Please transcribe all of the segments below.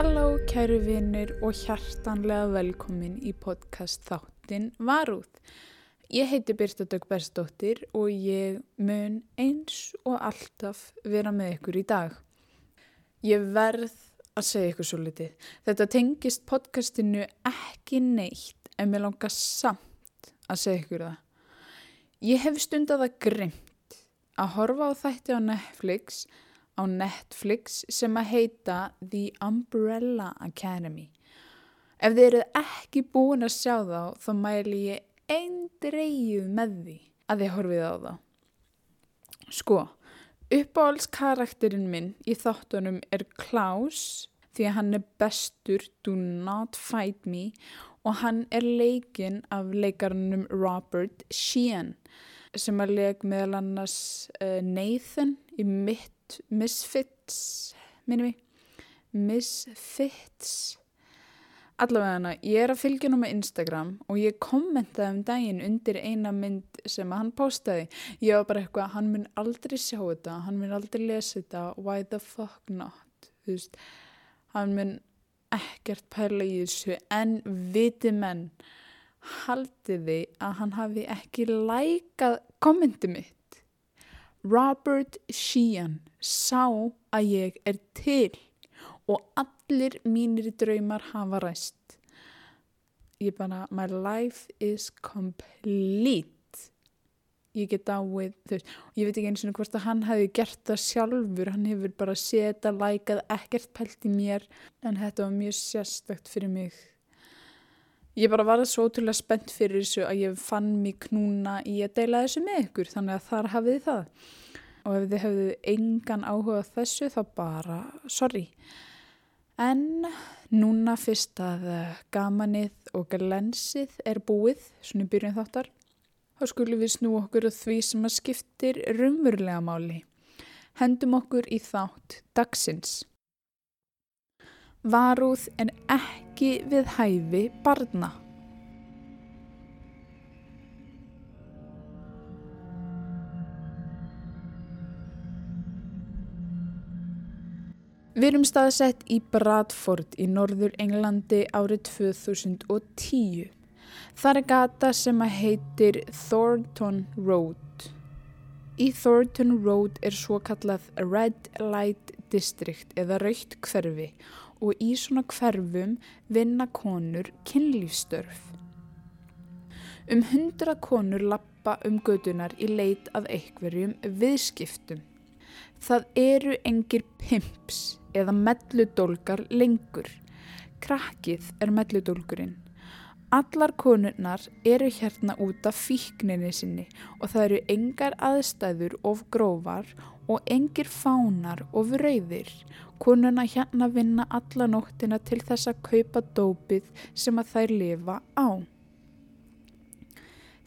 Halló kæru vinnir og hjartanlega velkomin í podcast þáttin Varúð. Ég heiti Birta Dögg Bersdóttir og ég mun eins og alltaf vera með ykkur í dag. Ég verð að segja ykkur svo litið. Þetta tengist podcastinu ekki neitt en mér langar samt að segja ykkur það. Ég hef stundað að grimt að horfa á þætti á Netflix á Netflix sem að heita The Umbrella Academy. Ef þið eruð ekki búin að sjá þá, þá mæli ég einn dreigið með því að þið horfið á þá. Sko, uppáhaldskarakterinn minn í þáttunum er Klaus því að hann er bestur Do Not Fight Me og hann er leikinn af leikarnum Robert Sheehan sem að leik meðal annars uh, Nathan í mitt Misfits minnum ég Misfits allavega hana, ég er að fylgja nú með Instagram og ég kommentaði um daginn undir eina mynd sem hann postaði. Ég var bara eitthvað, hann mun aldrei sjá þetta hann mun aldrei lesa þetta why the fuck not? Veist, hann mun ekkert pæla í þessu en viti menn haldiði að hann hafi ekki lækað kommentið mitt Robert Sheehan sá að ég er til og allir mínir draumar hafa ræst. Ég bara, my life is complete. Ég get áið, þú veist, ég veit ekki eins og hvort að hann hefði gert það sjálfur, hann hefur bara setjað, lækað, ekkert pælt í mér, en þetta var mjög sérstakt fyrir mig Ég bara var svo ótrúlega spennt fyrir þessu að ég fann mig knúna í að deila þessu með ykkur þannig að þar hafið það. Og ef þið hefðu engan áhuga þessu þá bara sorry. En núna fyrst að gamanið og galensið er búið, svona í byrjun þáttar, þá skulum við snú okkur á því sem að skiptir rumurlega máli. Hendum okkur í þátt dagsins. Varúð en ekki við hæfi barna. Við erum staðsett í Bradford í norður Englandi árið 2010. Það er gata sem að heitir Thornton Road. Í Thornton Road er svo kallað Red Light District eða raukt hverfi og í svona hverfum vinna konur kynlífstörf. Um hundra konur lappa um gödunar í leit af einhverjum viðskiptum. Það eru engir pimps eða melludólgar lengur. Krakkið er melludólgurinn. Allar konurnar eru hérna út af fíkninni sinni og það eru engar aðstæður of grófar og engir fánar of rauðir Konuna hérna vinna alla nóttina til þess að kaupa dópið sem að þær lifa á.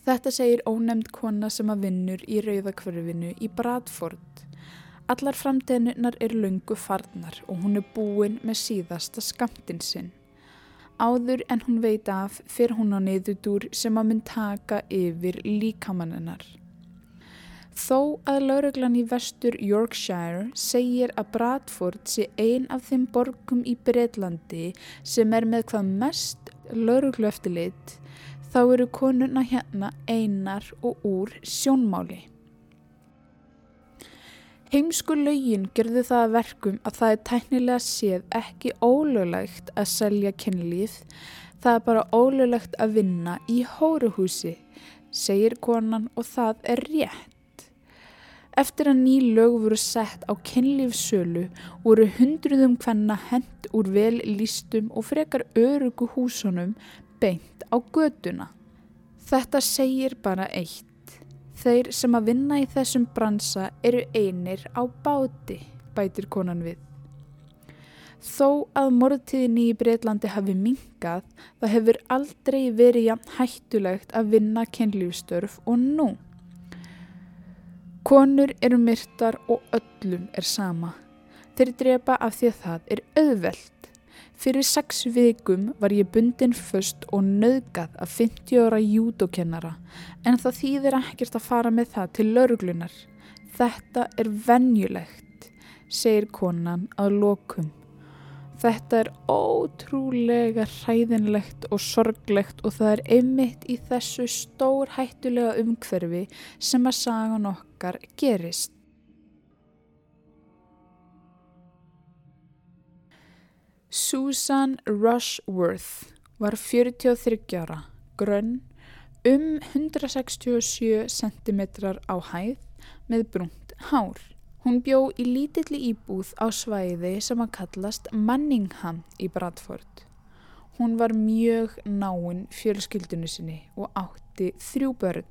Þetta segir ónemnd kona sem að vinnur í rauðakverfinu í Bradford. Allar framdeginnar er lungu farnar og hún er búin með síðasta skamtin sinn. Áður en hún veit af fyrir hún á neyðudúr sem að mun taka yfir líkamanninnar. Þó að lauruglan í vestur Yorkshire segir að Bradford sé ein af þeim borgum í Breitlandi sem er með hvað mest lauruglu eftirlit, þá eru konuna hérna einar og úr sjónmáli. Heimsku laugin gerði það að verkum að það er tæknilega séð ekki ólöglegt að selja kynlíð, það er bara ólöglegt að vinna í hóruhúsi, segir konan og það er rétt. Eftir að ný lög voru sett á kynlífsölu voru hundruðum hvenna hend úr vel lístum og frekar örugu húsunum beint á göduna. Þetta segir bara eitt. Þeir sem að vinna í þessum bransa eru einir á báti, bætir konan við. Þó að morðtíðinni í Breitlandi hafi mingað, það hefur aldrei verið hættulegt að vinna kynlífstörf og nú. Konur eru myrtar og öllum er sama. Þeir drepa af því að það er auðvelt. Fyrir sex vikum var ég bundin först og nöðgat af 50 ára júdokennara en það þýðir ekkert að fara með það til lauruglunar. Þetta er vennjulegt, segir konan að lokum. Þetta er ótrúlega hræðinlegt og sorglegt og það er einmitt í þessu stór hættulega umhverfi sem að sagan okkar gerist. Susan Rushworth var 43 ára, grönn, um 167 cm á hæð með brunt hár. Hún bjó í lítilli íbúð á svæði sem að kallast Manningham í Bradford. Hún var mjög náinn fjölskyldinu sinni og átti þrjú börn.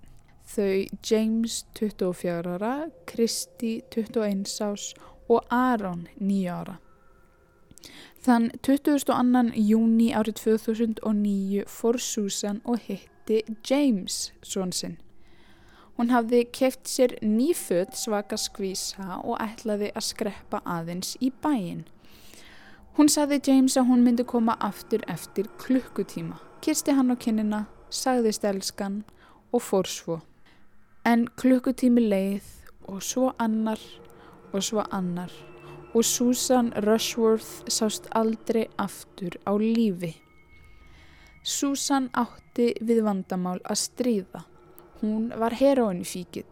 Þau James 24 ára, Kristi 21 ás og Aaron 9 ára. Þann 22. júni árið 2009 fór Susan og hitti James svon sinn. Hún hafði keft sér nýfödd svaka skvísa og ætlaði að skreppa aðeins í bæin. Hún saði James að hún myndi koma aftur eftir klukkutíma. Kirsti hann á kinnina, sagði stelskan og fór svo. En klukkutími leið og svo annar og svo annar og Susan Rushworth sást aldrei aftur á lífi. Susan átti við vandamál að stríða. Hún var heroinfíkil.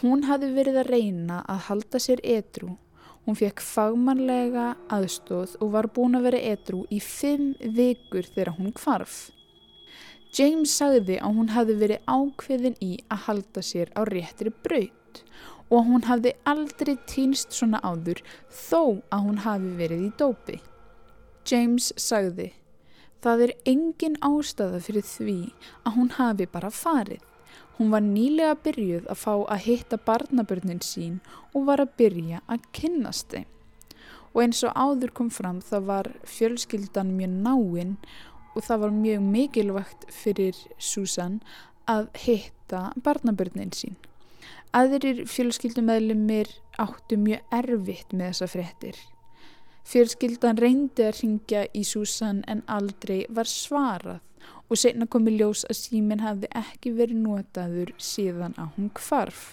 Hún hafði verið að reyna að halda sér edru. Hún fekk fagmannlega aðstóð og var búin að vera edru í fimm vikur þegar hún kvarf. James sagði að hún hafði verið ákveðin í að halda sér á réttri braut og hún hafði aldrei týnst svona áður þó að hún hafi verið í dópi. James sagði, það er engin ástæða fyrir því að hún hafi bara farið. Hún var nýlega byrjuð að fá að hitta barnabörnin sín og var að byrja að kynnast þeim. Og eins og áður kom fram það var fjölskyldan mjög náinn og það var mjög mikilvægt fyrir Susan að hitta barnabörnin sín. Aðrir fjölskyldumæðlumir áttu mjög erfitt með þessa fréttir. Fjölskyldan reyndi að ringja í Susan en aldrei var svarað og setna komi ljós að síminn hafði ekki verið notaður síðan að hún kvarf.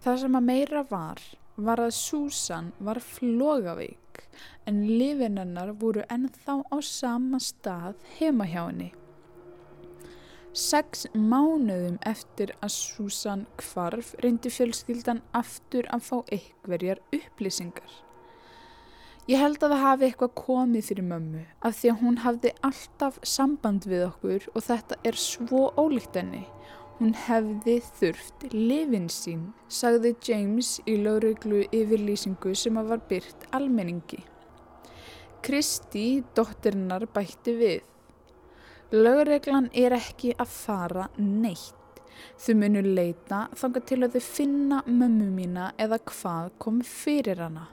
Það sem að meira var, var að Susan var flogaveik en lifinennar voru ennþá á sama stað heima hjá henni. Seks mánuðum eftir að Susan kvarf reyndi fjölskyldan aftur að fá ykverjar upplýsingar. Ég held að það hafi eitthvað komið fyrir mömmu af því að hún hafði alltaf samband við okkur og þetta er svo ólíkt henni. Hún hefði þurft lifin sín, sagði James í lögreglu yfirlýsingu sem að var byrt almenningi. Kristi, dóttirinnar, bætti við. Lögreglan er ekki að fara neitt. Þau munu leita þanga til að þau finna mömmu mína eða hvað kom fyrir hana.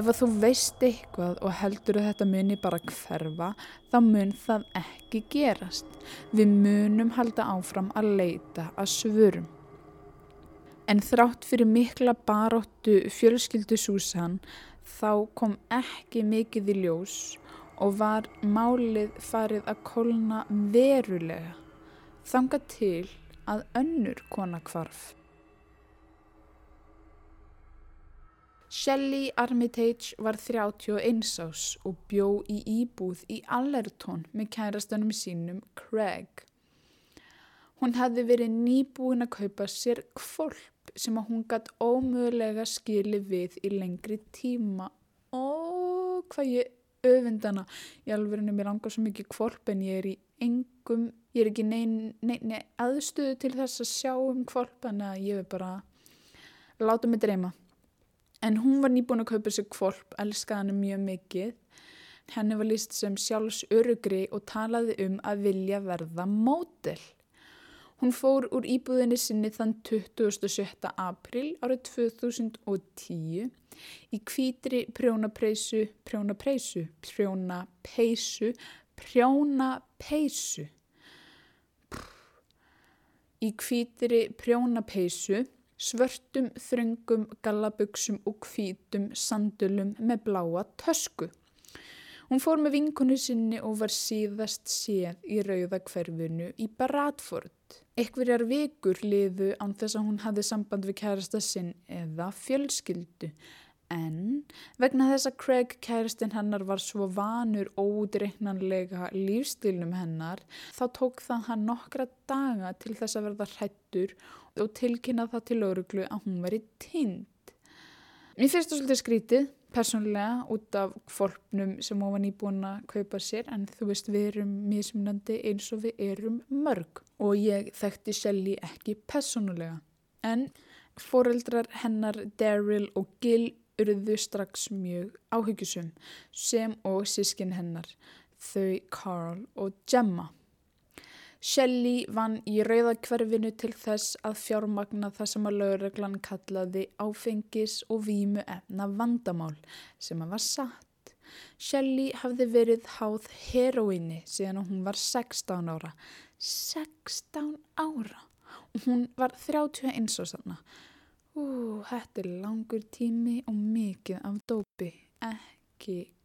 Ef þú veist eitthvað og heldur að þetta muni bara hverfa, þá mun það ekki gerast. Við munum halda áfram að leita að svörum. En þrátt fyrir mikla baróttu fjölskyldu Susan þá kom ekki mikið í ljós og var málið farið að kolna verulega. Þanga til að önnur kona kvarf. Shelley Armitage var 31 ás og bjó í íbúð í Allerton með kærastanum sínum Craig. Hún hefði verið nýbúin að kaupa sér kvolp sem að hún gætt ómögulega skili við í lengri tíma. Ó, hvað ég öfundana. Í alverðinu mér langar svo mikið kvolp en ég er í engum, ég er ekki nein, nein, nein aðstöðu til þess að sjá um kvolp en ég vil bara láta mig dreyma. En hún var nýbúin að kaupa sér kvolp, elskaði hann mjög mikið. Henni var líst sem sjálfs örugri og talaði um að vilja verða mótel. Hún fór úr íbúðinni sinni þann 27. april árið 2010 í kvítri prjónapreisu, prjónapreisu, prjónapeisu, prjónapeisu. Í kvítri prjónapeisu svörtum, þröngum, gallabugsum og kvítum sandulum með bláa tösku. Hún fór með vinkonu sinni og var síðast séð í rauðakverfinu í Bradford. Ekverjar vikur liðu án þess að hún hafði samband við kærasta sinn eða fjölskyldu En vegna þess að Craig kæristinn hennar var svo vanur ódreiknanlega lífstilnum hennar þá tók það hann nokkra daga til þess að verða hrættur og tilkynna það til öruglu að hún veri tind. Mér finnst það svolítið skrítið persónlega út af fólknum sem ofan íbúin að kaupa sér en þú veist við erum mismunandi eins og við erum mörg og ég þekkti Shelly ekki persónulega en foreldrar hennar Daryl og Gil urðu strax mjög áhyggjusum sem og sískin hennar, þau Carl og Gemma. Shelley vann í rauðakverfinu til þess að fjármagna það sem að lögreglan kallaði áfengis og vímu efna vandamál sem að var satt. Shelley hafði verið háð heroíni síðan hún var 16 ára. 16 ára! Hún var 31 og sanna. Ú, þetta er langur tími og mikið af dópi, ekki.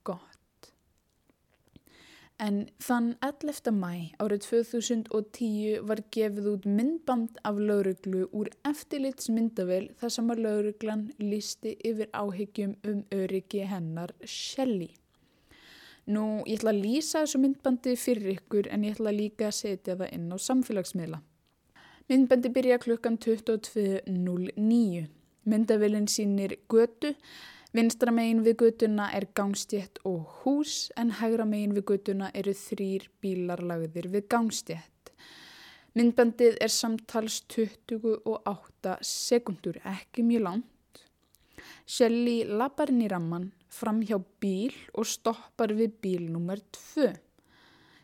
En þann 11. mæ árið 2010 var gefið út myndband af lauruglu úr eftirlitsmyndavel þar sem að lauruglan lísti yfir áhyggjum um öryggi hennar Shelly. Nú, ég ætla að lýsa þessu myndbandi fyrir ykkur en ég ætla líka að setja það inn á samfélagsmiðla. Myndbendi byrja klukkan 22.09. Myndavillin sínir götu. Vinstra megin við götuna er gangstétt og hús en hægra megin við götuna eru þrýr bílarlagðir við gangstétt. Myndbandið er samtals 28 sekundur, ekki mjög langt. Shelly lappar inn í ramman fram hjá bíl og stoppar við bíl nummer 2.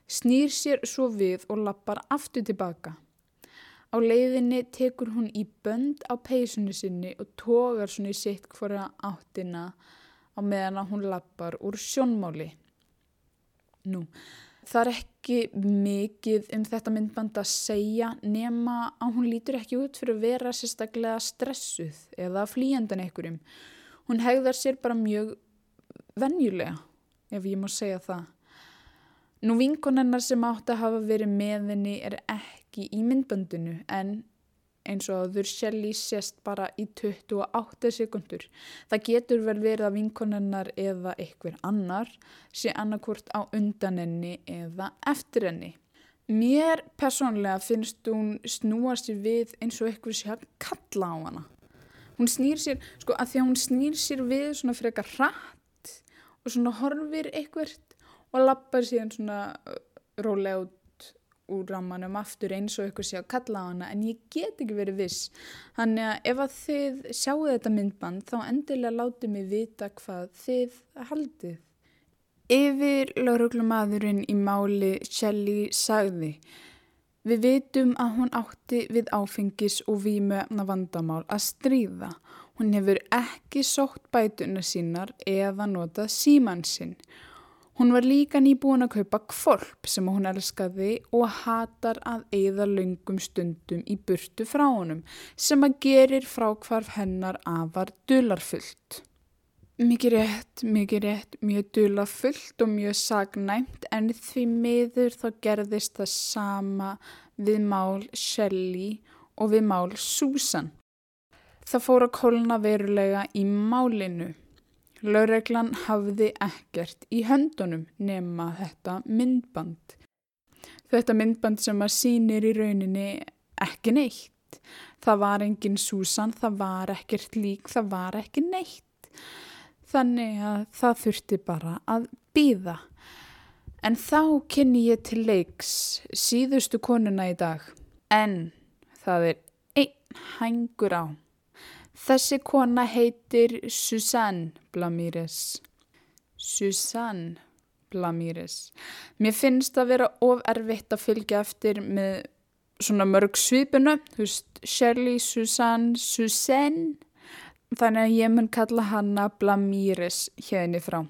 Snýr sér svo við og lappar aftur tilbaka. Á leiðinni tekur hún í bönd á peysunni sinni og tógar svona í sitt hvora áttina á meðan að hún lappar úr sjónmáli. Nú, það er ekki mikið um þetta myndband að segja nema að hún lítur ekki út fyrir að vera sérstaklega stressuð eða flýjandan einhverjum. Hún hegðar sér bara mjög venjulega, ef ég má segja það. Nú vinkonennar sem átt að hafa verið með henni er ekki í myndböndinu en eins og þurr Shelly sést bara í 28 sekundur. Það getur vel verið að vinkonennar eða eitthvað annar sé annarkvort á undan henni eða eftir henni. Mér persónlega finnst hún snúa sér við eins og eitthvað sé að kalla á hana. Hún snýr sér, sko að því að hún snýr sér við svona fyrir eitthvað hratt og svona horfir eitthvað og lappar síðan svona uh, rólega út úr rammanum aftur eins og ykkur sé að kalla á hana en ég get ekki verið viss þannig að ef að þið sjáu þetta myndband þá endilega látið mig vita hvað þið haldið Yfir lauruglumadurinn í máli Shelly sagði Við vitum að hún átti við áfengis og výmöfna vandamál að stríða. Hún hefur ekki sótt bætuna sínar eða notað símansinn. Hún var líka nýbúin að kaupa kvolp sem hún elskaði og hatar að eigða löngum stundum í burtu frá honum sem að gerir frákvarf hennar afar dularfullt. Mikið rétt, mikið rétt, mjög dularfullt og mjög sagnæmt en því miður þá gerðist það sama við mál Shelly og við mál Susan. Það fór að kólna verulega í málinu. Laureglan hafði ekkert í höndunum nema þetta myndband. Þetta myndband sem að sínir í rauninni ekki neitt. Það var engin Susan, það var ekkert lík, það var ekki neitt. Þannig að það þurfti bara að býða. En þá kynni ég til leiks síðustu konuna í dag. En það er einn hængur á. Þessi kona heitir Susanne Blamires. Susanne Blamires. Mér finnst að vera of erfitt að fylgja eftir með svona mörg svipinu, þú veist, Shirley, Susanne, Susanne. Þannig að ég mun kalla hanna Blamires hérni frá.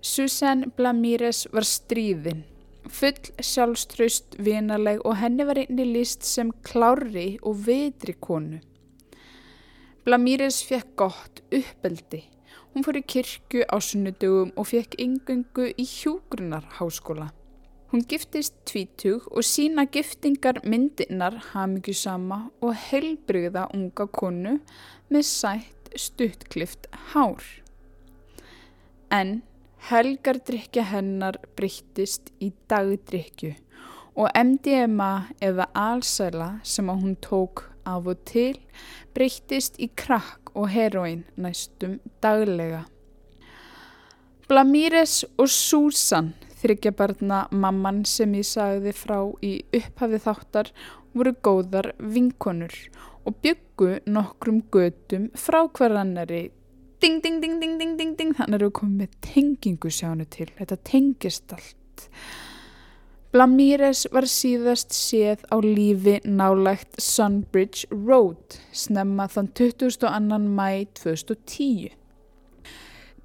Susanne Blamires var stríðinn full sjálfströst, vinaleg og henni var einni líst sem klári og vitri konu. Blamíris fekk gott uppeldi. Hún fór í kirkju á sunnudugum og fekk yngöngu í hjúgrunarháskóla. Hún giftist tvítug og sína giftingar myndinar hafmyggjusama og heilbrigða unga konu með sætt stuttklift hár. En helgardrykja hennar breyttist í dagdrykju og MDMA eða alsæla sem að hún tók af og til breyttist í krakk og heroin næstum daglega. Blamíres og Susan Þryggjabarna mamman sem ég sagði frá í upphafi þáttar voru góðar vinkonur og byggu nokkrum götum frá hverjannari ding ding ding ding ding ding ding þannig að við komum með tengingu sjánu til þetta tengist allt Blamíres var síðast séð á lífi nálægt Sunbridge Road snemma þann 22. mæ 2010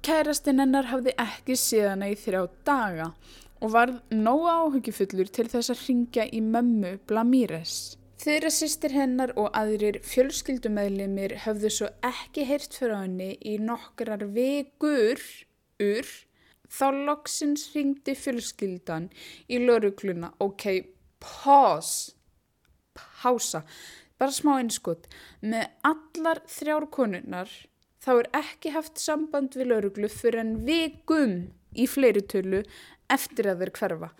Kærastinn hennar hafði ekki síðana í þrjá daga og varð nóga áhugifullur til þess að ringja í mömmu Blamíres. Þeirra sýstir hennar og aðrir fjölskyldumæðlimir höfðu svo ekki heyrt fyrir henni í nokkrar vekur ur þá loksins ringdi fjölskyldan í laurugluna. Ok, pause, pása, bara smá einskott. Með allar þrjár konunnar þá er ekki haft samband við lauruglu fyrir en vikum í fleiri tölu eftir að þeir hverfa.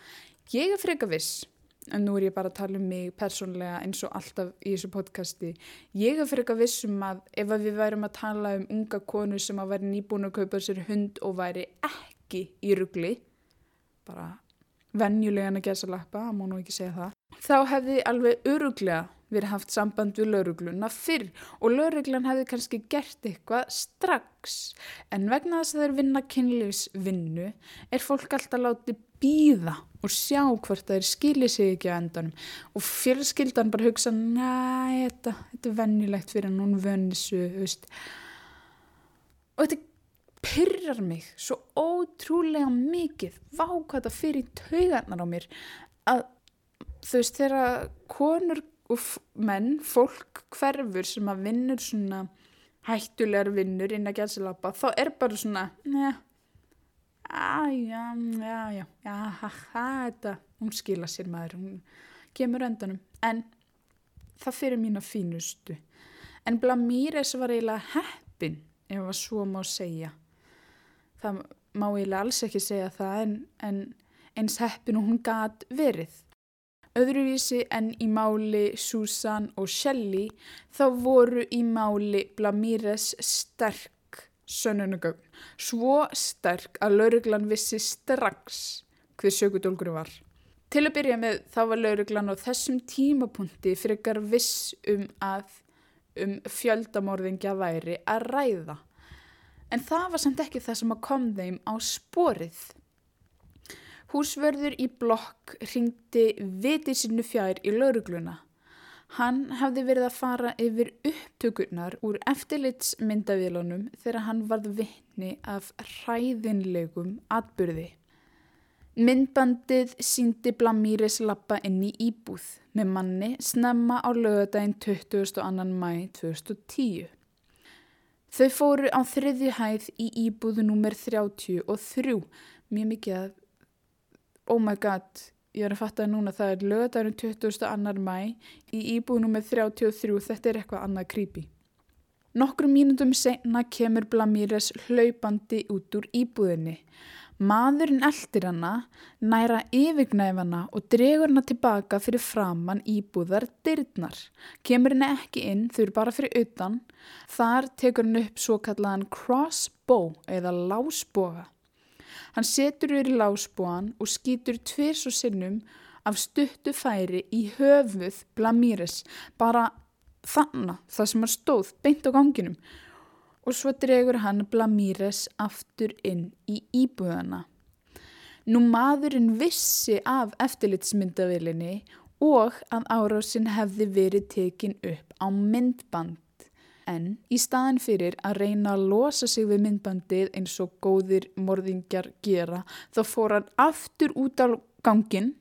Ég er freka viss, en nú er ég bara að tala um mig persónlega eins og alltaf í þessu podcasti, ég er freka viss um að ef að við værum að tala um unga konu sem að væri nýbúin að kaupa sér hund og væri ekki í ruggli, bara vennjulegan að gesa lappa, að má nú ekki segja það, þá hefði alveg öruglega verið haft samband við laurugluna fyrr og lauruglan hefði kannski gert eitthvað strax. En vegna þess að þeir vinna kynlífsvinnu er fólk alltaf látið býða og sjá hvort það er skilið sig ekki á endanum. Og fjölskyldan bara hugsa næ, þetta, þetta er vennilegt fyrir núna vönnisu og þetta pyrrar mig svo ótrúlega mikið. Vákvæða fyrir taugarnar á mér að þú veist þegar konur og menn, fólk hverfur sem að vinnur svona hættulegar vinnur inn að gæðsilappa þá er bara svona neða, já, ha, ha, þetta hún skila sér maður, hún kemur öndanum, en það fyrir mína fínustu. En Blamíres var eiginlega heppin ef það svo má segja. Það má eiginlega alls ekki segja það en, en eins heppin og hún gæt verið. Öðruvísi en í máli Susan og Shelley þá voru í máli Blamires sterk sönnunagögn. Svo sterk að lauruglan vissi strax hver sökudólguru var. Til að byrja með þá var lauruglan á þessum tímapunkti fyrir ekkar viss um að um fjöldamorðingja væri að ræða. En það var samt ekki það sem að kom þeim á sporið. Húsvörður í blokk ringdi vitið sinu fjær í laurugluna. Hann hafði verið að fara yfir upptökurnar úr eftirlitsmyndavílanum þegar hann varð vittni af hræðinlegum atbyrði. Myndbandið síndi Blamíris lappa inn í íbúð með manni snemma á lögadaginn 22. mæ 2010. Þau fóru á þriðju hæð í íbúðu númer 33, mjög mikið að oh my god, ég er að fatta núna, það er lögadagurinn 22. mæ í íbúinu með 33, þetta er eitthvað annað creepy. Nokkrum mínutum senna kemur Blamíres hlaupandi út úr íbúðinni. Maðurinn eldir hana, næra yfirgnæfana og dregur hana tilbaka fyrir framann íbúðar dyrnar. Kemur henni ekki inn, þau eru bara fyrir utan. Þar tekur henni upp svo kallaðan crossbow eða lásboga. Hann setur yfir lásbúan og skýtur tvirs og sinnum af stuttu færi í höfuð Blamíres, bara þannig það sem hann stóð beint á ganginum og svo dregur hann Blamíres aftur inn í íbúðana. Nú maðurinn vissi af eftirlitsmyndavilinni og að árásinn hefði verið tekin upp á myndband en í staðin fyrir að reyna að losa sig við myndbandið eins og góðir morðingjar gera þá fór hann aftur út á gangin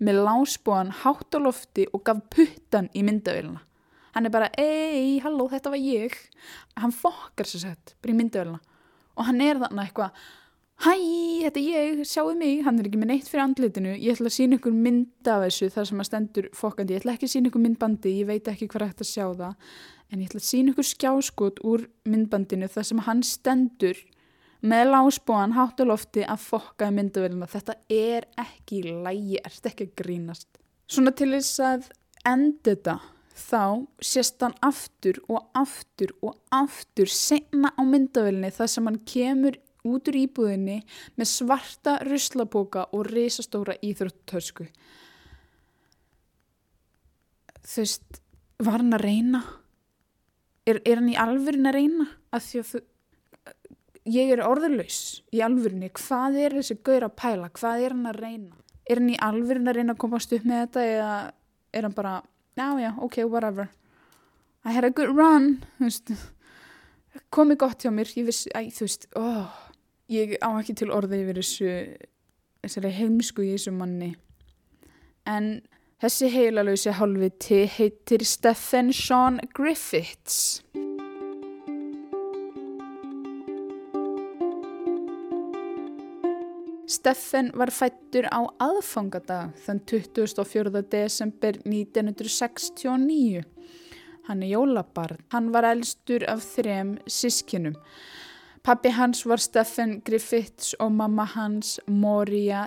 með lásbúan hátt á lofti og gaf puttan í myndavélina. Hann er bara, ei, halló, þetta var ég. Hann fokkar sér sett bara í myndavélina. Og hann er þarna eitthvað, hæ, þetta er ég, sjáu mig, hann er ekki með neitt fyrir andlitinu, ég ætla að sína ykkur mynd af þessu þar sem að stendur fokkandi, ég ætla ekki að sína ykkur myndbandi, ég veit ekki hvað hægt að sjá það, en ég ætla að sína ykkur skjáskot úr myndbandinu þar sem hann stendur með lásbúan hátt á lofti að fokka myndavelina, þetta er ekki lægi, ert ekki að grínast. Svona til þess að enda þetta, þá sést hann aftur og aftur og aftur senna á myndavelinni þar sem hann kemur út úr íbúðinni með svarta ruslaboka og risastóra íþróttörsku. Þú veist, var hann að reyna? Er, er hann í alvörin að reyna? Að því að þú, ég er orðurlaus í alvörinni. Hvað er þessi gaur að pæla? Hvað er hann að reyna? Er hann í alvörin að reyna að komast upp með þetta eða er hann bara, já já, ok, whatever. I had a good run, komið gott hjá mér, ég vissi, æ, þú veist. Oh ég á ekki til orði yfir þessu heimsku í þessu manni en þessi heilalösi hálfviti heitir Stephen Sean Griffiths Stephen var fættur á aðfangadag þann 24. desember 1969 hann er jólabarn hann var elstur af þrem sískinum Pappi hans var Stephen Griffiths og mamma hans Moria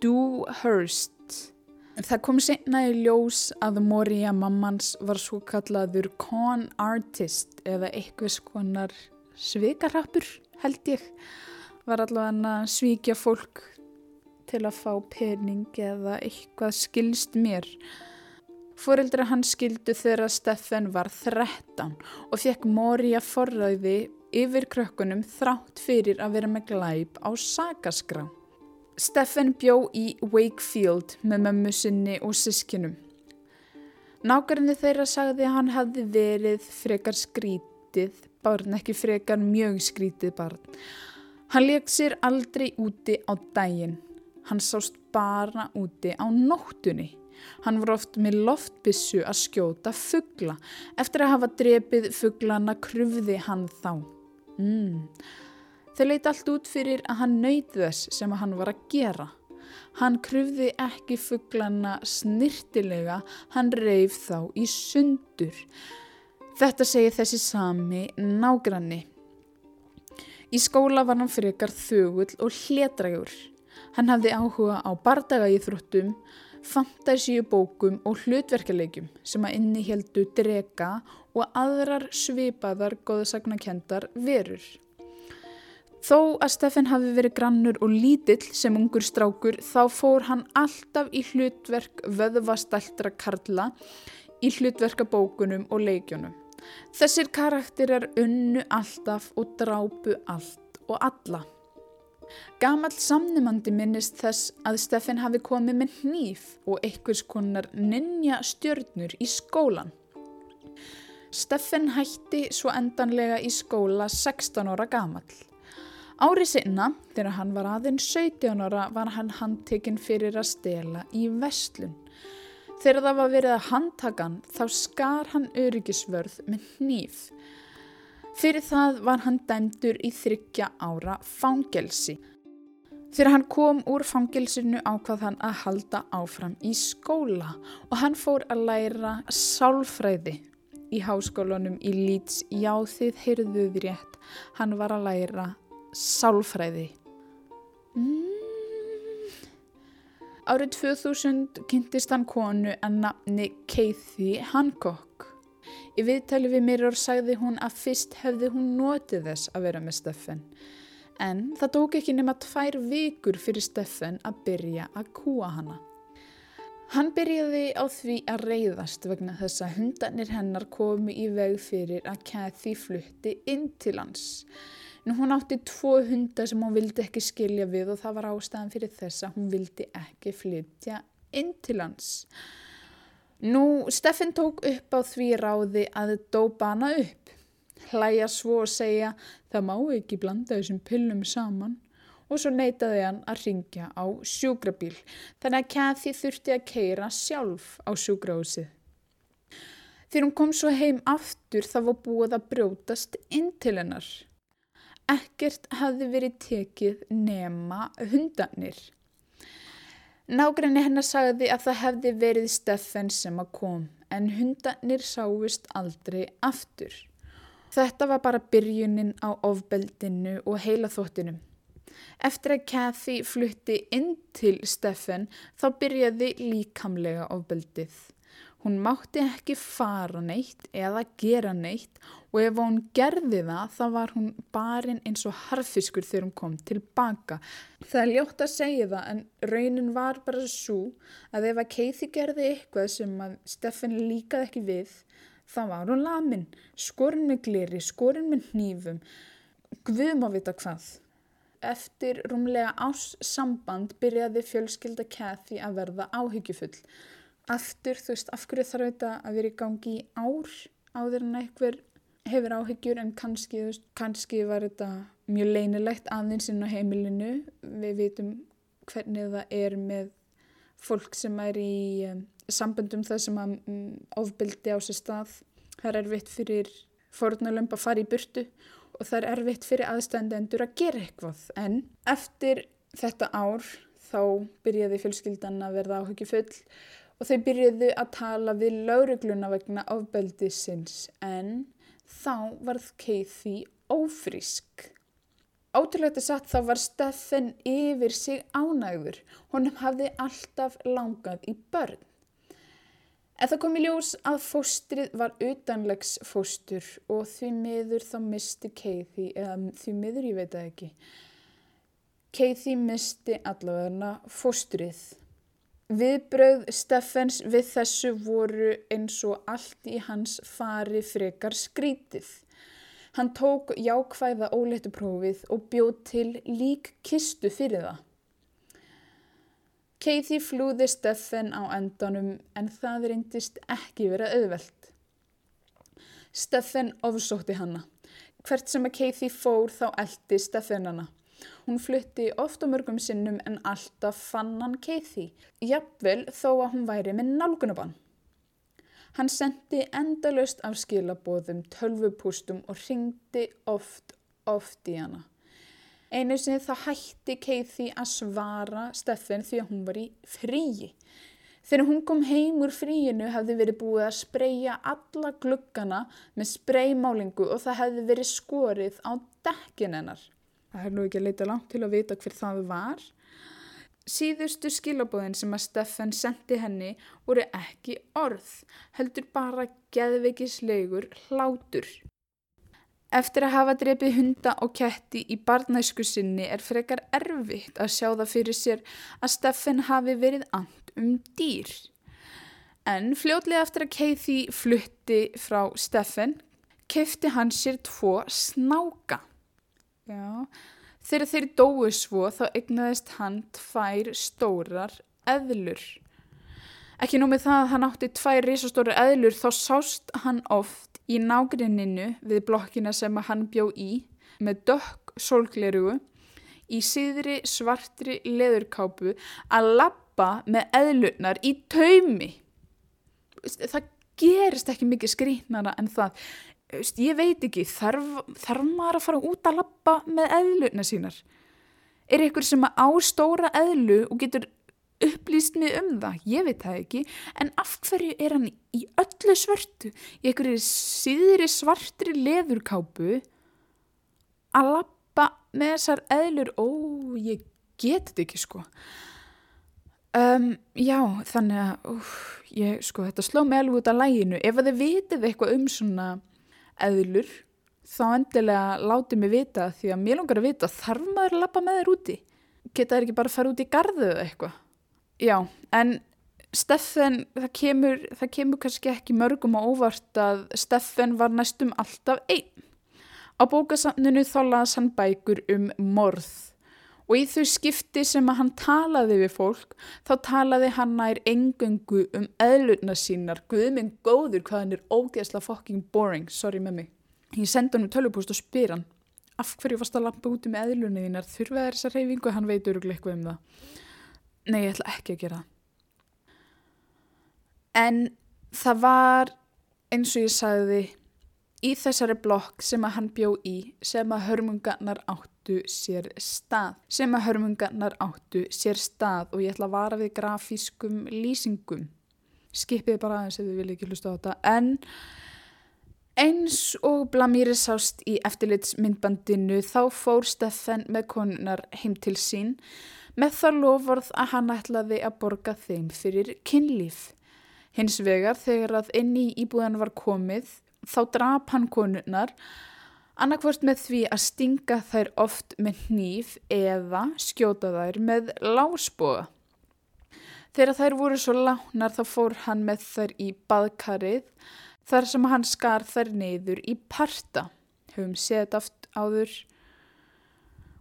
Dewhurst. Það kom senna í ljós að Moria mammans var svo kallaður con artist eða eitthvað skonar svikarrappur held ég. Var allavega að svíkja fólk til að fá pening eða eitthvað skilst mér. Fóreldra hans skildu þegar Stephen var 13 og fekk Moria forræði yfir krökkunum þrátt fyrir að vera með glæp á sagaskrá. Steffen bjó í Wakefield með mömmu sinni og sískinum. Nákvæmni þeirra sagði að hann hefði verið frekar skrítið barn, ekki frekar mjög skrítið barn. Hann leik sér aldrei úti á daginn. Hann sást bara úti á nóttunni. Hann var oft með loftbissu að skjóta fuggla. Eftir að hafa drepið fugglana krufði hann þá. Mm. Þau leiti allt út fyrir að hann nöyð þess sem hann var að gera. Hann krufði ekki fugglana snirtilega, hann reif þá í sundur. Þetta segir þessi sami nágranni. Í skóla var hann frekar þögull og hlédragur. Hann hafði áhuga á bardagaíþróttum, fantasíu bókum og hlutverkalegjum sem að inni heldu drega og aðrar svipaðar góðsagnakendar verur. Þó að Steffen hafi verið grannur og lítill sem ungur strákur þá fór hann alltaf í hlutverk vöðvastæltra karla í hlutverkabókunum og leikjónum. Þessir karakterar unnu alltaf og drápu allt og alla. Gamal samnumandi minnist þess að Steffen hafi komið með hníf og einhvers konar ninja stjörnur í skólan. Steffen hætti svo endanlega í skóla 16 ára gamal. Ári sinna, þegar hann var aðeins 17 ára, var hann handtekinn fyrir að stela í vestlun. Þegar það var verið að handtakan þá skar hann öryggisvörð með hníf. Fyrir það var hann dæmdur í þryggja ára fangelsi. Þegar hann kom úr fangelsinu ákvað hann að halda áfram í skóla og hann fór að læra sálfræði í háskólanum í Leeds, já þið heyrðuð rétt, hann var að læra sálfræði. Mm. Árið 2000 kynntist hann konu að nafni Kathy Hancock. Í viðtali við Mirror sagði hún að fyrst hefði hún notið þess að vera með Steffen. En það tók ekki nema tvær vikur fyrir Steffen að byrja að kúa hana. Hann byrjaði á því að reyðast vegna þess að hundanir hennar komi í veg fyrir að Kathy flutti inn til hans. Nú hún átti tvo hundar sem hún vildi ekki skilja við og það var ástæðan fyrir þess að hún vildi ekki flytja inn til hans. Nú, Steffen tók upp á því ráði að dópa hana upp. Hlæja svo og segja, það má ekki blanda þessum pillum saman og svo neytaði hann að ringja á sjúkrabíl þannig að Kathy þurfti að keira sjálf á sjúkrahúsið. Þegar hún kom svo heim aftur þá var búið að brjótast inn til hennar. Ekkert hafði verið tekið nema hundanir. Nágræni hennar sagði að það hefði verið Steffen sem að kom en hundanir sáist aldrei aftur. Þetta var bara byrjunin á ofbeldinu og heila þóttinum. Eftir að Kathy flutti inn til Steffen þá byrjaði líkamlega ofbeldið. Hún mátti ekki fara neitt eða gera neitt og ef hún gerði það þá var hún barinn eins og harfiskur þegar hún kom tilbaka. Það er ljótt að segja það en raunin var bara svo að ef að Keiti gerði eitthvað sem að Steffen líkaði ekki við þá var hún lamin, skorinn með gleri, skorinn með hnífum, guðum að vita hvað. Eftir rúmlega ás samband byrjaði fjölskylda Kathy að verða áhyggjufull aftur, þú veist, af hverju þarf þetta að vera í gangi í ár áður en eitthvað hefur áhyggjur en kannski, þú veist, kannski var þetta mjög leinilegt aðeins inn á heimilinu. Við vitum hvernig það er með fólk sem er í um, samböndum það sem að um, ofbildi á sér stað. Það er erfitt fyrir fórnulömp að fara í burtu og það er erfitt fyrir aðstændendur að gera eitthvað. En eftir þetta ár þá byrjaði fjölskyldan að verða áhyggjufull og þau byrjuðu að tala við laurugluna vegna ofbeldisins en þá varð Kathy ófrísk. Ótrúlega satt þá var Steffen yfir sig ánægður. Honum hafði alltaf langað í börn. En það kom í ljós að fóstrið var utanlegs fóstur og því miður þá misti Kathy, eða því miður ég veit það ekki. Kathy misti allavega fóstrið. Viðbröð Steffens við þessu voru eins og allt í hans fari frekar skrítið. Hann tók jákvæða ólettuprófið og bjóð til lík kistu fyrir það. Kathy flúði Steffen á endanum en það reyndist ekki vera auðvelt. Steffen ofsótti hanna. Hvert sem að Kathy fór þá eldi Steffen hanna. Hún flutti ofta mörgum sinnum en alltaf fann hann Kathy, jafnvel þó að hún væri með nálgunabann. Hann sendi endalust af skilabóðum, tölvupústum og ringdi oft, oft í hana. Einu sinni þá hætti Kathy að svara Steffen því að hún var í fríi. Þegar hún kom heim úr fríinu hafði verið búið að spreja alla gluggana með spreymálingu og það hefði verið skorið á dekkin hennar. Það er nú ekki að leita langt til að vita hver það var. Síðustu skilabóðin sem að Steffen sendi henni voru ekki orð, heldur bara geðveikislegur hlátur. Eftir að hafa drefið hunda og ketti í barnæsku sinni er frekar erfitt að sjá það fyrir sér að Steffen hafi verið and um dýr. En fljótlega eftir að Kathy flutti frá Steffen, kefti hann sér tvo snáka. Já, þegar þeir dói svo þá egnaðist hann tvær stórar eðlur. Ekki nómið það að hann átti tvær risastórar eðlur þá sást hann oft í nágrinninu við blokkina sem hann bjó í með dökk sólglerugu í síðri svartri leðurkápu að lappa með eðlurnar í taumi. Það gerist ekki mikið skrínara en það ég veit ekki, þarf, þarf maður að fara út að lappa með eðluna sínar? Er ykkur sem á stóra eðlu og getur upplýst mig um það? Ég veit það ekki, en af hverju er hann í öllu svörtu, í ykkur síðri svartri leðurkápu að lappa með þessar eðlur? Ó, ég get þetta ekki sko. Um, já, þannig að, úf, ég, sko, þetta sló mig alveg út af læginu. Ef þið vitið eitthvað um svona eðlur þá endilega látið mig vita því að mér langar að vita þarf maður að lappa með þér úti? Geta þér ekki bara að fara út í gardu eða eitthvað? Já, en Steffen, það kemur, það kemur kannski ekki mörgum á óvart að Steffen var næstum alltaf einn. Á bókasamninu þá las hann bækur um morð og í þau skipti sem að hann talaði við fólk þá talaði hann nær engöngu um eðlurna sínar. Guðminn góður hvað hann er ógeðslega fucking boring, sorry með mig ég senda hann um tölvupúst og spyr hann af hverju varst að lampa úti með eðlurna þínar? Þurfa þær þessa reyfingu, hann veit öruglega eitthvað um það. Nei, ég ætla ekki að gera en það var eins og ég sagði í þessari blokk sem að hann bjó í sem að hörmungarnar áttu sér stað. Sem að hörmungarnar áttu sér stað og ég ætla að vara við grafískum lýsingum. Skipið bara aðeins ef þið vilja ekki hlusta á þetta. En eins og Blamíri sást í eftirlitsmyndbandinu þá fór Steffen með konunar heim til sín með það lofvarð að hann ætlaði að borga þeim fyrir kynlíf. Hins vegar þegar að inn í íbúðan var komið þá drap hann konurnar annarkvort með því að stinga þær oft með hníf eða skjóta þær með lásboga. Þegar þær voru svo lánar þá fór hann með þær í baðkarið þar sem hann skar þær neyður í parta. Höfum séð aft áður.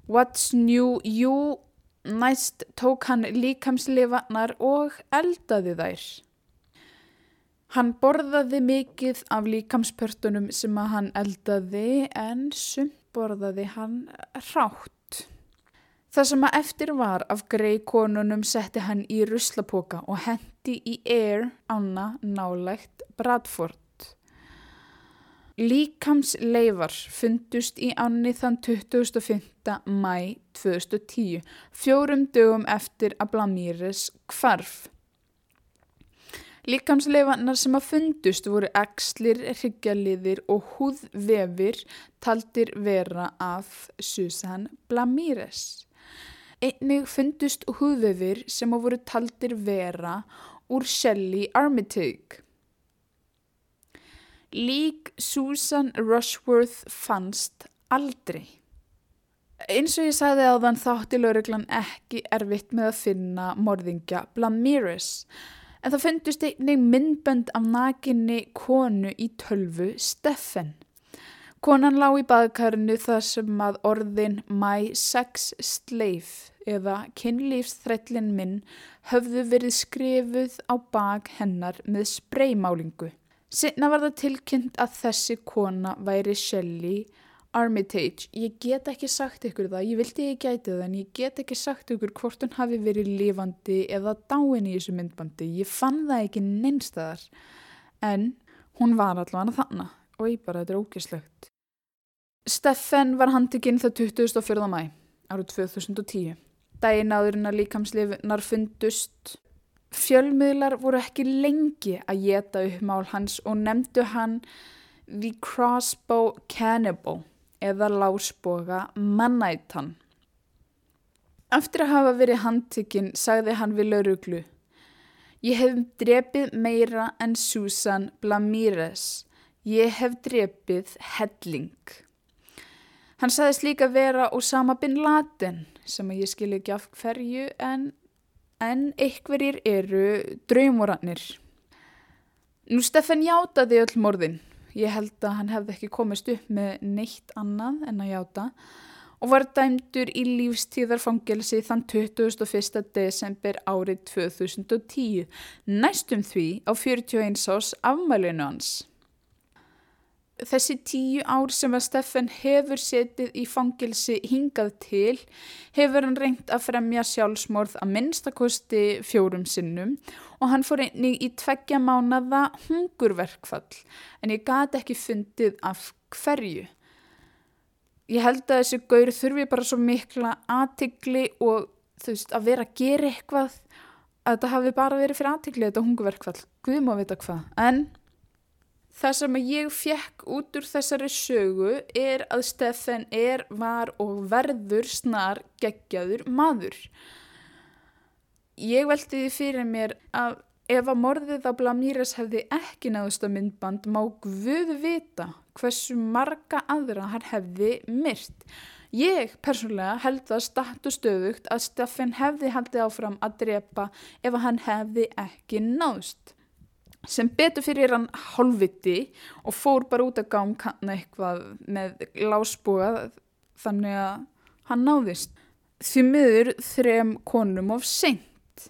What's new you? Næst tók hann líkamslifannar og eldaði þær. Hann borðaði mikið af líkamspörtunum sem að hann eldaði en sumt borðaði hann rátt. Það sem að eftir var af grei konunum setti hann í ruslapoka og hendi í Air ána nálægt Bradford. Líkamsleifar fundust í ánni þann 25. mæ 2010, fjórum dögum eftir að Blamíres kvarf. Líkamsleifannar sem að fundust voru axlir, hryggjarliðir og húðvefir taldir vera af Susan Blamires. Einnig fundust húðvefir sem að voru taldir vera úr Shelley Armitage. Lík Susan Rushworth fannst aldrei. Eins og ég sagði á þann þátti lauruglan ekki erfitt með að finna morðingja Blamires en það fundust einnig myndbönd af nakinni konu í tölvu Steffen. Konan lág í baðkarinu þar sem að orðin My Sex Slave eða kynlífsþrællin minn höfðu verið skrifuð á bak hennar með spreymálingu. Sinna var það tilkynnt að þessi kona væri Shelley Armitage, ég get ekki sagt ykkur það, ég vildi ég gæti það en ég get ekki sagt ykkur hvort hún hafi verið lifandi eða dáin í þessu myndbandi, ég fann það ekki neinstæðar en hún var allavega þannig og ég bara, þetta er ógislegt. Steffen var handikinn það 24. mæ árið 2010. Dæin áðurinn að líkamslifunar fundust. Fjölmiðlar voru ekki lengi að geta upp mál hans og nefndu hann The Crossbow Cannibal eða lásboga mannætan. Eftir að hafa verið handtikinn sagði hann við lauruglu Ég hef drepið meira en Susan Blamires. Ég hef drepið helling. Hann sagðist líka vera Osama bin Laden sem ég skilji ekki af hverju en, en einhverjir eru draumorannir. Nú Steffen játaði öll morðin Ég held að hann hefði ekki komist upp með neitt annað en að játa og var dæmdur í lífstíðarfangelsi þann 21. desember árið 2010, næstum því á 41 ás afmælinu hans. Þessi tíu ár sem að Steffen hefur setið í fangilsi hingað til hefur hann reynt að fremja sjálfsmorð að minnstakosti fjórum sinnum og hann fór einnig í tveggja mánada hungurverkfall en ég gati ekki fundið af hverju. Ég held að þessi gaur þurfi bara svo mikla aðtikli og þú veist að vera að gera eitthvað að þetta hafi bara verið fyrir aðtikli þetta hungurverkfall. Guðum að vita hvað en... Það sem ég fjekk út úr þessari sögu er að Steffen er, var og verður snar geggjaður maður. Ég veldi því fyrir mér að ef að morðið á Blamíres hefði ekki náðust að myndband má Guð vita hversu marga aðra hann hefði myrt. Ég persónulega held það statu stöðugt að Steffen hefði haldið áfram að drepa ef hann hefði ekki náðust sem betur fyrir hann hálfviti og fór bara út að gám kanna eitthvað með lásbúa þannig að hann náðist því miður þrem konum of seint.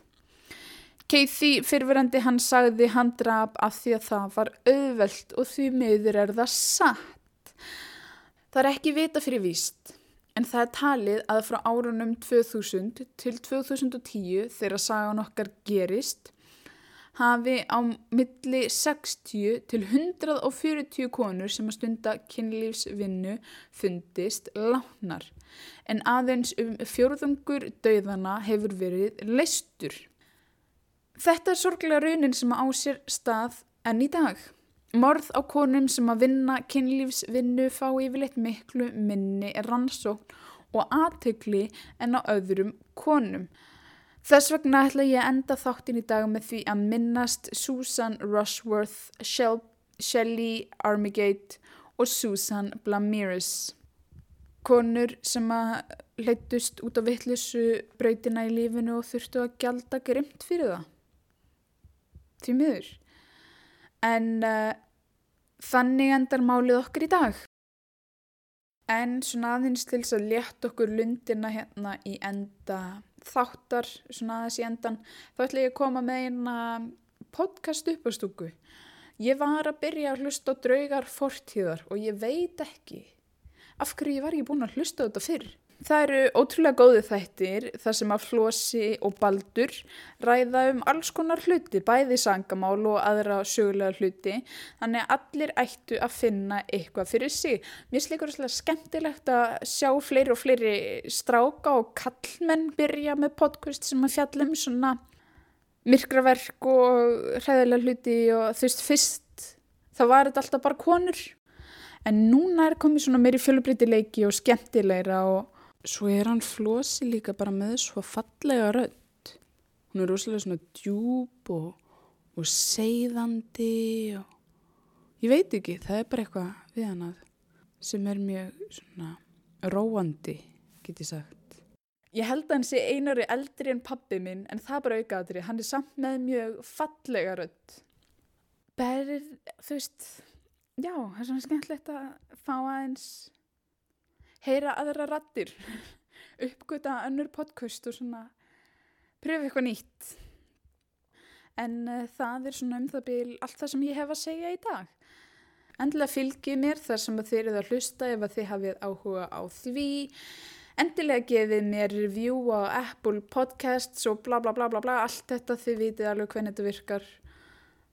Keithi fyrirverandi hann sagði hann draf af því að það var auðvelt og því miður er það satt. Það er ekki vita fyrir víst en það er talið að frá árunum 2000 til 2010 þegar sagan okkar gerist hafi á milli 60 til 140 konur sem að stunda kynlífsvinnu fundist lánar en aðeins um fjórðungur dauðana hefur verið leistur. Þetta er sorglega raunin sem á sér stað enn í dag. Morð á konum sem að vinna kynlífsvinnu fá yfirleitt miklu minni rannsókn og aðtökli en á öðrum konum. Þess vegna ætla ég að enda þáttin í dag með því að minnast Susan Rushworth, Shelley Armigate og Susan Blamirus. Konur sem að leittust út á vittlusu brautina í lífinu og þurftu að gjalda grimt fyrir það. Því miður. En uh, þannig endar málið okkur í dag. En svona aðeins til þess að létt okkur lundina hérna í enda þáttar, svona aðeins í endan, þá ætla ég að koma með eina podcast upp á stúku. Ég var að byrja að hlusta á draugar fortíðar og ég veit ekki af hverju ég var ekki búin að hlusta á þetta fyrr. Það eru ótrúlega góði þættir þar sem að Flósi og Baldur ræða um alls konar hluti, bæði sangamál og aðra sögulega hluti, þannig að allir ættu að finna eitthvað fyrir sig. Mér slikur svolítið skemmtilegt að sjá fleiri og fleiri stráka og kallmenn byrja með podcast sem að fjallum svona myrkraverk og hræðilega hluti og þú veist fyrst þá var þetta alltaf bara konur en núna er komið svona meiri fjölubreytileiki og skemmtilegra og Svo er hann flosi líka bara með svo fallega rödd. Hún er rosalega svona djúb og, og seiðandi og ég veit ekki, það er bara eitthvað við hann að sem er mjög svona róandi, get ég sagt. Ég held að hann sé einari eldri en pappi minn en það bara aukaðri. Hann er samt með mjög fallega rödd. Berð, þú veist, já, það er svona skemmtilegt að fá aðeins heyra aðra rattir, uppgöta önnur podcast og svona pröfu eitthvað nýtt. En uh, það er svona um það byrj allt það sem ég hef að segja í dag. Endilega fylgið mér þar sem þið eruð að hlusta ef að þið hafið áhuga á því. Endilega gefið mér review á Apple Podcasts og bla bla bla bla bla, allt þetta þið vitið alveg hvernig þetta virkar.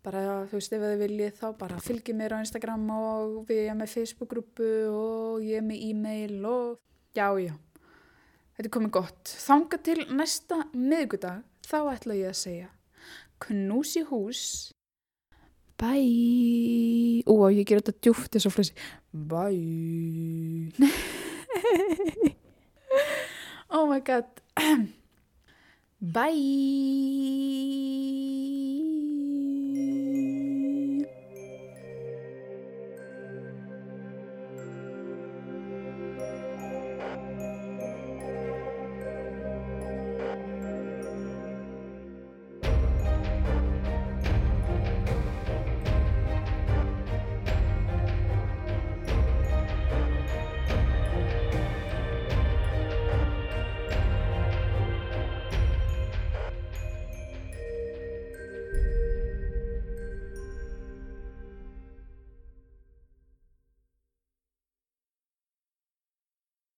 Bara þú veist ef þið viljið þá bara fylgið mér á Instagram og við erum með Facebook-grúpu og ég er með e-mail og já já. Þetta er komið gott. Þanga til næsta miðgudag þá ætla ég að segja knús í hús Bye. Ú, ég ger þetta djúft eins og flessi. Bye. oh my god. Bye.